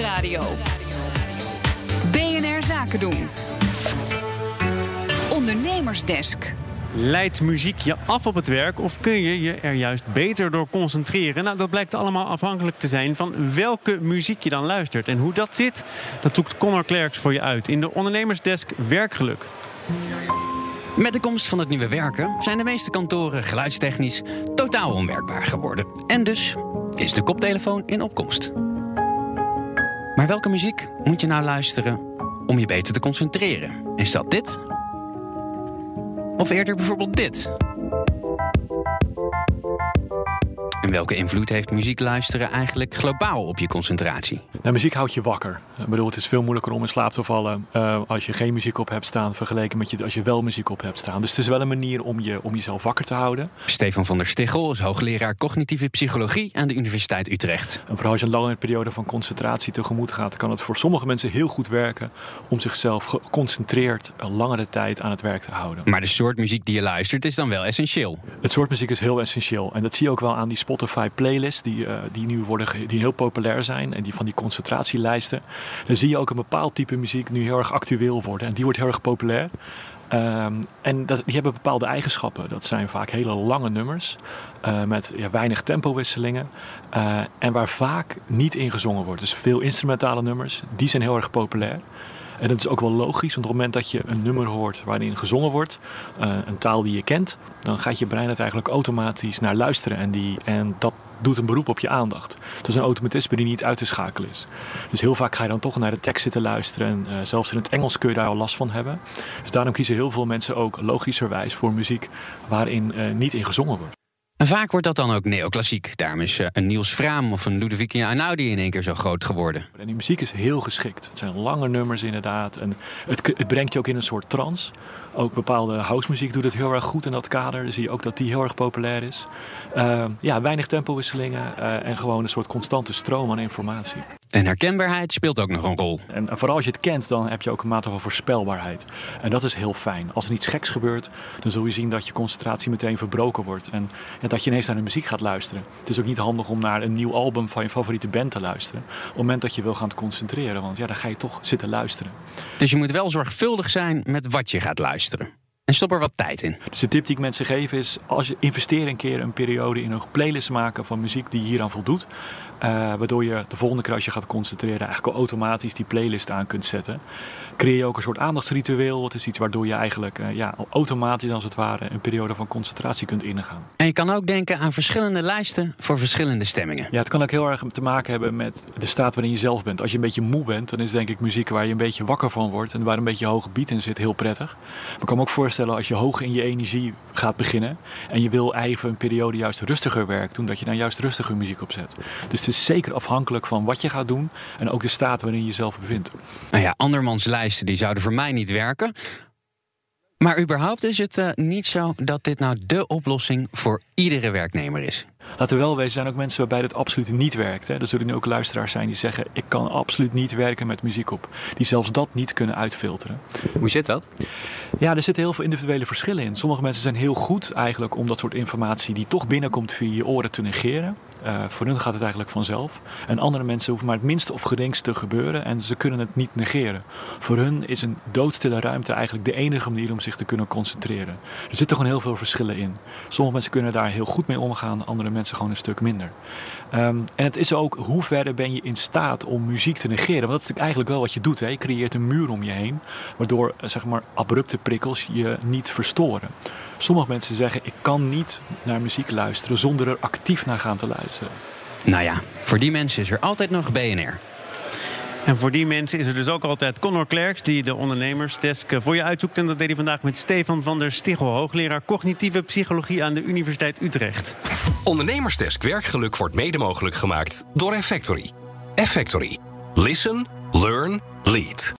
Nieuwsradio. BNR Zaken doen. Ondernemersdesk. Leidt muziek je af op het werk of kun je je er juist beter door concentreren? Nou, dat blijkt allemaal afhankelijk te zijn van welke muziek je dan luistert. En hoe dat zit, dat zoekt Connor Klerks voor je uit in de Ondernemersdesk Werkgeluk. Met de komst van het nieuwe werken zijn de meeste kantoren geluidstechnisch totaal onwerkbaar geworden. En dus is de koptelefoon in opkomst. Maar welke muziek moet je nou luisteren om je beter te concentreren? Is dat dit? Of eerder bijvoorbeeld dit? En welke invloed heeft muziek luisteren eigenlijk globaal op je concentratie? Nou, muziek houdt je wakker. Ik bedoel, het is veel moeilijker om in slaap te vallen uh, als je geen muziek op hebt staan, vergeleken met je, als je wel muziek op hebt staan. Dus het is wel een manier om, je, om jezelf wakker te houden. Stefan van der Stichel is hoogleraar cognitieve psychologie aan de Universiteit Utrecht. En vooral als je een lange periode van concentratie tegemoet gaat, kan het voor sommige mensen heel goed werken om zichzelf geconcentreerd een langere tijd aan het werk te houden. Maar de soort muziek die je luistert is dan wel essentieel. Het soort muziek is heel essentieel. En dat zie je ook wel aan die Spotify playlists die, uh, die nu worden, die heel populair zijn en die van die concentratielijsten. Dan zie je ook een bepaald type muziek nu heel erg actueel worden. En die wordt heel erg populair. Um, en dat, die hebben bepaalde eigenschappen. Dat zijn vaak hele lange nummers uh, met ja, weinig tempowisselingen. Uh, en waar vaak niet in gezongen wordt. Dus veel instrumentale nummers, die zijn heel erg populair. En dat is ook wel logisch, want op het moment dat je een nummer hoort waarin gezongen wordt, uh, een taal die je kent, dan gaat je brein het eigenlijk automatisch naar luisteren. En, die, en dat doet een beroep op je aandacht. Het is een automatisme die niet uit te schakelen is. Dus heel vaak ga je dan toch naar de tekst zitten luisteren. En uh, zelfs in het Engels kun je daar al last van hebben. Dus daarom kiezen heel veel mensen ook logischerwijs voor muziek waarin uh, niet in gezongen wordt. En vaak wordt dat dan ook neoclassiek. Daarom is een Niels Fraam of een Ludovic Einaudi in één keer zo groot geworden. En die muziek is heel geschikt. Het zijn lange nummers inderdaad. En het, het brengt je ook in een soort trance. Ook bepaalde housemuziek doet het heel erg goed in dat kader. Dan zie je ook dat die heel erg populair is. Uh, ja, weinig tempowisselingen uh, en gewoon een soort constante stroom aan informatie. En herkenbaarheid speelt ook nog een rol. En vooral als je het kent, dan heb je ook een mate van voorspelbaarheid. En dat is heel fijn. Als er iets geks gebeurt, dan zul je zien dat je concentratie meteen verbroken wordt. En, en dat je ineens naar de muziek gaat luisteren. Het is ook niet handig om naar een nieuw album van je favoriete band te luisteren. Op het moment dat je wil gaan concentreren, want ja, dan ga je toch zitten luisteren. Dus je moet wel zorgvuldig zijn met wat je gaat luisteren. luisteren. En stop er wat tijd in. Dus de tip die ik mensen geef is: als je investeer een keer een periode in een playlist maken van muziek die hieraan voldoet. Uh, waardoor je de volgende keer als je gaat concentreren eigenlijk al automatisch die playlist aan kunt zetten. Creëer je ook een soort aandachtsritueel. Het is iets waardoor je eigenlijk uh, ja, automatisch als het ware een periode van concentratie kunt ingaan. En je kan ook denken aan verschillende lijsten voor verschillende stemmingen. Ja, het kan ook heel erg te maken hebben met de staat waarin je zelf bent. Als je een beetje moe bent, dan is denk ik muziek waar je een beetje wakker van wordt en waar een beetje hoge beat in zit heel prettig. Maar ik kan me ook voorstellen als je hoog in je energie gaat beginnen en je wil even een periode juist rustiger werk doen, dat je dan juist rustiger muziek opzet. Dus het is zeker afhankelijk van wat je gaat doen en ook de staat waarin je jezelf bevindt. Nou ja, andermans lijsten die zouden voor mij niet werken. Maar überhaupt is het uh, niet zo dat dit nou de oplossing voor iedere werknemer is. Laten we wel wezen, zijn ook mensen waarbij dit absoluut niet werkt. Hè. Er zullen nu ook luisteraars zijn die zeggen: Ik kan absoluut niet werken met muziek op. Die zelfs dat niet kunnen uitfilteren. Hoe zit dat? Ja, er zitten heel veel individuele verschillen in. Sommige mensen zijn heel goed eigenlijk om dat soort informatie die toch binnenkomt via je oren te negeren. Uh, voor hun gaat het eigenlijk vanzelf. En andere mensen hoeven maar het minste of geringste te gebeuren en ze kunnen het niet negeren. Voor hun is een doodstille ruimte eigenlijk de enige manier om zich te kunnen concentreren. Er zitten gewoon heel veel verschillen in. Sommige mensen kunnen daar heel goed mee omgaan, andere mensen gewoon een stuk minder. Um, en het is ook hoe verder ben je in staat om muziek te negeren. Want dat is natuurlijk eigenlijk wel wat je doet. Hè? Je creëert een muur om je heen, waardoor zeg maar, abrupte prikkels je niet verstoren. Sommige mensen zeggen: Ik kan niet naar muziek luisteren zonder er actief naar gaan te luisteren. Nou ja, voor die mensen is er altijd nog BNR. En voor die mensen is er dus ook altijd Connor Klerks, die de ondernemersdesk voor je uitzoekt. En dat deed hij vandaag met Stefan van der Stichel, hoogleraar cognitieve psychologie aan de Universiteit Utrecht. Ondernemersdesk werkgeluk wordt mede mogelijk gemaakt door Effectory. Effectory. Listen, learn, lead.